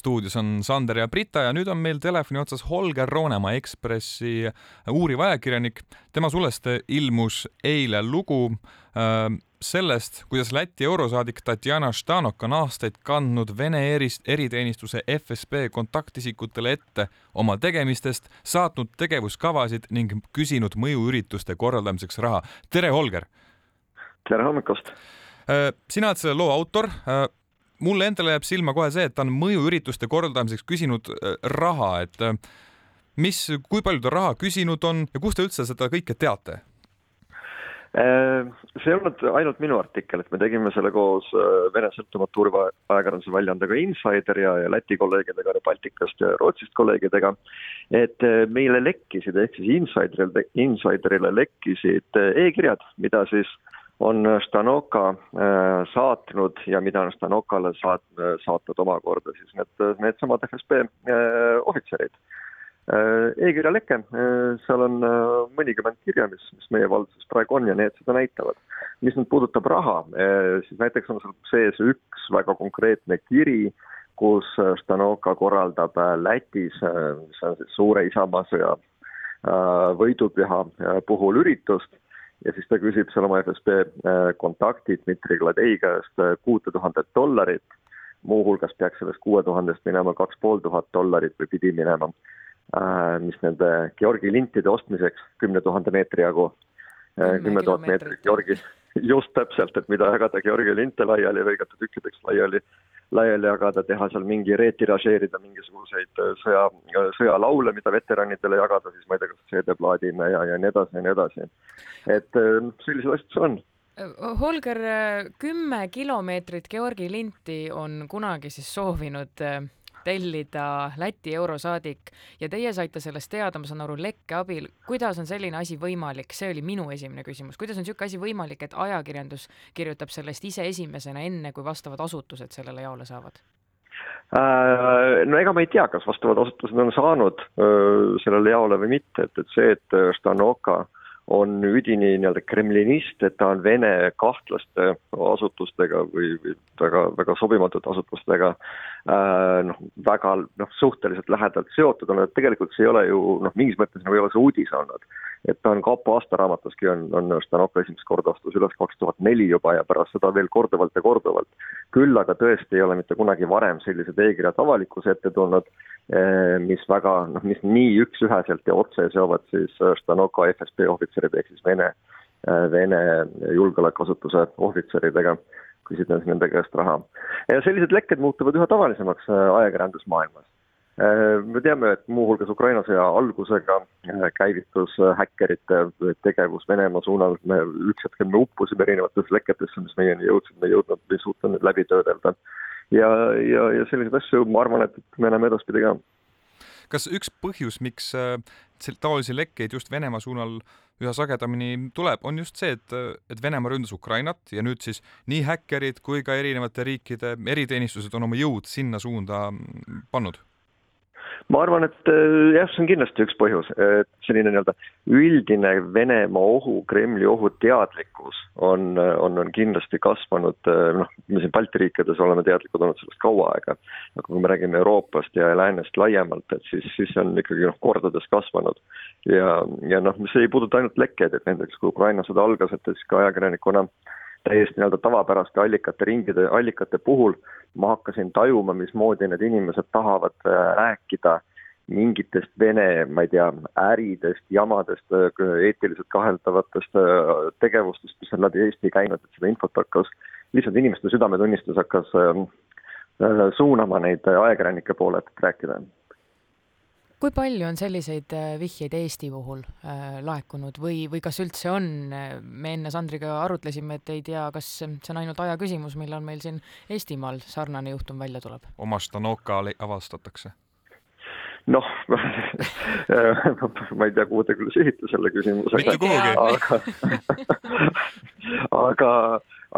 stuudios on Sander ja Brita ja nüüd on meil telefoni otsas Holger Roonemaa, Ekspressi uuriv ajakirjanik. tema sulest ilmus eile lugu äh, sellest, kuidas Läti eurosaadik Tatjana Štanok on aastaid kandnud Vene erist, eriteenistuse FSB kontaktisikutele ette oma tegemistest, saatnud tegevuskavasid ning küsinud mõjuürituste korraldamiseks raha. tere, Holger! tere hommikust! Äh, sina oled selle loo autor äh, mulle endale jääb silma kohe see, et ta on mõjuürituste korraldamiseks küsinud äh, raha, et äh, mis, kui palju ta raha küsinud on ja kust te üldse seda kõike teate? Äh, see ei olnud ainult minu artikkel, et me tegime selle koos Vene sõltumatu uuriva ajakirjanduse väljaandega Insider ja, ja Läti kolleegidega Baltikast ja Rootsist kolleegidega. et meile lekkisid, ehk siis Insiderile, Insiderile lekkisid e-kirjad, mida siis äh, on Stanoka äh, saatnud ja mida on Stanokale saat-, saatnud omakorda siis need, needsamad FSB äh, ohvitserid. Äh, e-kirja leke, seal on mõnikümmend kirja, mis, mis meie valduses praegu on ja need seda näitavad. mis nüüd puudutab raha, siis näiteks on seal sees üks väga konkreetne kiri, kus Stanoka korraldab Lätis, see on siis suure isamaasõja võidupüha puhul üritust ja siis ta küsib seal oma FSB äh, kontakti Dmitri Gladei käest äh, kuute tuhandet dollarit, muuhulgas peaks sellest kuue tuhandest minema kaks pool tuhat dollarit või pidi minema, äh, mis nende Georgi lintide ostmiseks kümne tuhande meetri jagu, kümme tuhat meetrit Georgi, just täpselt, et mida jagada Georgi linte laiali, lõigata tükkideks laiali laiali jagada, teha seal mingi, retiražeerida mingisuguseid äh, sõja, äh, sõjalaule, mida veteranidele jagada, siis ma ei tea, kas CD-plaadina ja, ja nii edasi ja nii edasi. et äh, sellised asjad see on. Holger, kümme kilomeetrit Georgi linti on kunagi siis soovinud tellida Läti eurosaadik ja teie saite sellest teada, ma saan aru, lekke abil. kuidas on selline asi võimalik, see oli minu esimene küsimus, kuidas on niisugune asi võimalik, et ajakirjandus kirjutab sellest ise esimesena, enne kui vastavad asutused sellele jaole saavad? Äh, no ega ma ei tea, kas vastavad asutused on saanud äh, sellele jaole või mitte, et, et see, et Stanoka äh, on üdini nii-öelda kremlinist, et ta on Vene kahtlaste asutustega või, või väga, väga sobimatute asutustega äh, noh, väga noh, suhteliselt lähedalt seotud olnud, et tegelikult see ei ole ju noh, mingis mõttes nagu ei ole see uudis olnud. Et ta on kapo aastaraamatuski on, on Stanoko esimest korda astus üles kaks tuhat neli juba ja pärast seda veel korduvalt ja korduvalt. küll aga tõesti ei ole mitte kunagi varem sellised e-kirjad avalikkuse ette tulnud Eh, mis väga noh, mis nii üks-üheselt ja otse seovad siis Stanoko FSB ohvitserid ehk siis Vene, eh, Vene julgeolekuasutuse ohvitseridega, küsides nende käest raha. ja sellised lekked muutuvad üha tavalisemaks eh, ajakirjandusmaailmas. Me teame, et muuhulgas Ukraina sõja algusega käivitus häkkerite tegevus Venemaa suunal, me üks hetk me uppusime erinevatesse leketesse, mis meieni jõudsid, me ei jõudnud, ei suutnud neid läbi töödelda ja, ja, ja selliseid asju ma arvan, et me näeme edaspidi ka. kas üks põhjus, miks äh, taolisi lekkeid just Venemaa suunal üha sagedamini tuleb, on just see, et, et Venemaa ründas Ukrainat ja nüüd siis nii häkkerid kui ka erinevate riikide eriteenistused on oma jõud sinna suunda pannud? Ma arvan, et äh, jah, see on kindlasti üks põhjus, et selline nii-öelda üldine Venemaa ohu, Kremli ohu teadlikkus on, on, on kindlasti kasvanud, äh, noh, me siin Balti riikides oleme teadlikud olnud sellest kaua aega, aga kui me räägime Euroopast ja läänest laiemalt, et siis, siis on ikkagi noh, kordades kasvanud. ja, ja noh, see ei puuduta ainult lekkeid, et näiteks kui Ukraina sõda algas, et siis ka ajakirjanikuna täiesti nii-öelda tavapäraste allikate ringide, allikate puhul ma hakkasin tajuma, mismoodi need inimesed tahavad äh, rääkida mingitest Vene, ma ei tea, äridest, jamadest, äh, eetiliselt kaheldavatest äh, tegevustest, mis on läbi Eesti käinud, et seda infot hakkas, lihtsalt inimeste südametunnistus hakkas suunama neid ajakirjanike poole, et rääkida kui palju on selliseid äh, vihjeid Eesti puhul äh, laekunud või, või kas üldse on, me enne Sandriga arutlesime, et ei tea, kas see on ainult aja küsimus, millal meil siin Eestimaal sarnane juhtum välja tuleb? oma Stanoka avastatakse noh ma ei tea, kuhu te küll sihite selle küsimusega. aga aga,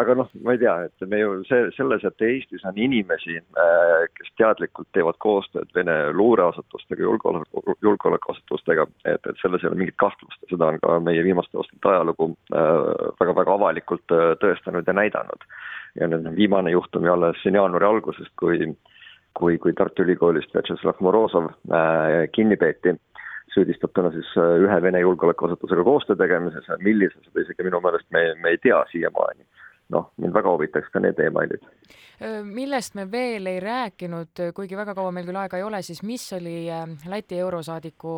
aga noh, ma ei tea, et me ju see, selles, et Eestis on inimesi, äh, kes teadlikult teevad koostööd Vene luureasutustega, julgeoleku, julgeolekuasutustega, et, et selles ei ole mingit kahtlust ja seda on ka meie viimaste aastate ajalugu väga-väga äh, avalikult äh, tõestanud ja näidanud. ja nüüd viimane juhtum ju alles siin jaanuari algusest, kui kui, kui Tartu Ülikoolist Vjatšeslav Morozov äh, kinni peeti süüdistatuna siis ühe Vene julgeolekuasutusega koostöö tegemises, millise, seda isegi minu meelest me, me ei tea siiamaani noh, mind väga huvitaks ka need emailid. millest me veel ei rääkinud, kuigi väga kaua meil küll aega ei ole, siis mis oli Läti eurosaadiku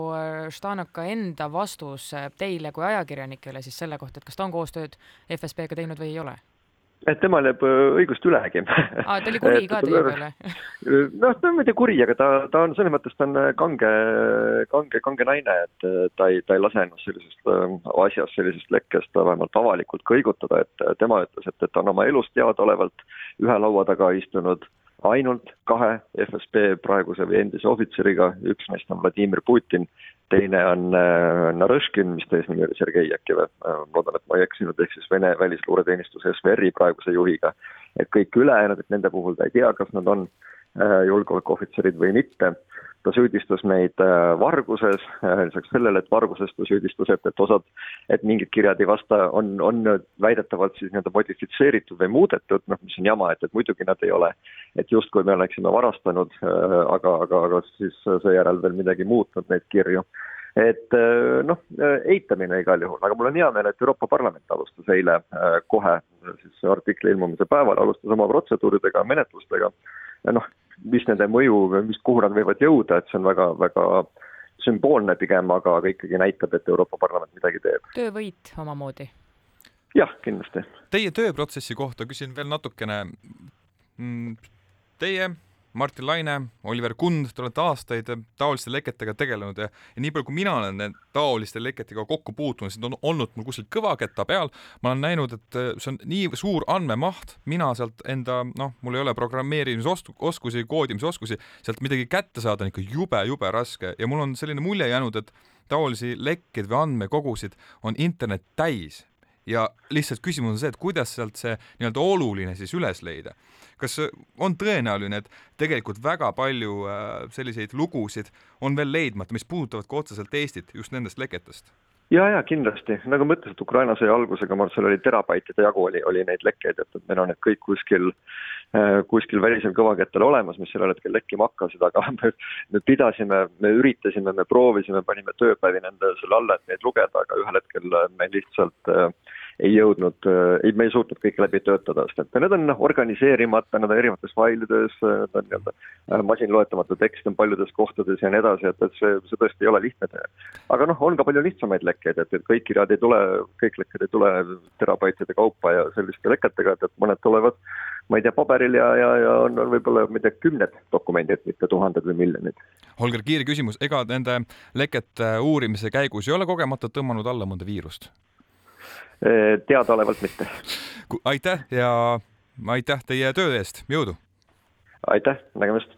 Štanoka enda vastus teile kui ajakirjanikele siis selle kohta, et kas ta on koostööd FSB-ga teinud või ei ole? Et temal jääb äh, õigust ülegi. aa, ta oli kuri ka teie peale? noh, ta on muidu kuri, aga ta, ta on selles mõttes, ta on äh, kange, kange, kange naine, et äh, ta ei, ta ei lase ennast sellisest asjast, sellisest lekkest vähemalt avalikult kõigutada, et tema ütles, et, et ta on oma elust teadaolevalt ühe laua taga istunud ainult kahe FSB praeguse või endise ohvitseriga, üks neist on Vladimir Putin teine on äh, Narõškin, mis ta eesnimi oli, Sergei äkki või, loodan, et ma ei eksinud, ehk siis Vene välisluureteenistuse SVR-i praeguse juhiga. et kõik ülejäänud, et nende puhul ta ei tea, kas nad on äh, julgeolekuohvitserid või mitte. Ta süüdistas meid varguses, lisaks sellele, et varguses ta süüdistas, et, et osad, et mingid kirjad ei vasta, on, on väidetavalt siis nii-öelda modifitseeritud või muudetud, noh, mis on jama, et, et muidugi nad ei ole. et justkui me oleksime varastanud, aga, aga, aga siis seejärel veel midagi muutnud, neid kirju et äh, noh, äh, eitamine igal juhul, aga mul on hea meel, et Euroopa Parlament alustas eile äh, kohe siis artikli ilmumise päeval, alustas oma protseduuridega, menetlustega. noh, mis nende mõju, mis, kuhu nad võivad jõuda, et see on väga-väga sümboolne pigem, aga, aga ikkagi näitab, et Euroopa Parlament midagi teeb. töövõit omamoodi. jah, kindlasti. Teie tööprotsessi kohta küsin veel natukene. Mm, teie Martin Laine, Oliver Kund, te olete aastaid taoliste leketega tegelenud ja, ja nii palju, kui mina olen taoliste leketega kokku puutunud, siis on olnud mul kuskil kõvaketta peal, ma olen näinud, et see on nii suur andmemaht, mina sealt enda, noh, mul ei ole programmeerimisoskusi, koodimisoskusi, sealt midagi kätte saada on ikka jube-jube raske. Ja mul on selline mulje jäänud, et taolisi lekkeid või andmekogusid on internet täis ja lihtsalt küsimus on see, et kuidas sealt see nii-öelda oluline siis üles leida kas on tõenäoline, et tegelikult väga palju äh, selliseid lugusid on veel leidmata, mis puudutavad ka otseselt Eestit just nendest leketest? Ja, ja kindlasti, nagu ma ütlesin, et Ukraina sõja algusega, ma arvan, seal oli terabaitide jagu oli, oli neid lekkeid, et, et meil on need kõik kuskil äh, kuskil välisel kõvakettal olemas, mis sellel hetkel lekkima hakkasid, aga me, me pidasime, me üritasime, me proovisime, panime tööpäevi nende selle alla, et neid lugeda, aga ühel hetkel me lihtsalt äh, ei jõudnud, ei, me ei suutnud kõike läbi töötada, sest et need on organiseerimata, nad on erinevates failides, nad on nii-öelda äh, masinloetamatu tekst on paljudes kohtades ja nii edasi, et, et see, see tõesti ei ole lihtne töö. aga noh, on ka palju lihtsamaid lekkeid, et, et kõik kirjad ei tule, kõik lekked ei tule terabaitide kaupa ja selliste leketega, et, et mõned tulevad ma ei tea, paberil ja, ja, ja on, on võib-olla, ma ei tea, kümned dokumendid, mitte tuhanded või miljonid. Holger, kiire küsimus, ega nende lekete uurimise käigus ei ole kogemata tõmmanud alla mõnda viirust? Teadaolevalt mitte. aitäh ja aitäh teie töö eest, jõudu! aitäh, nägemist!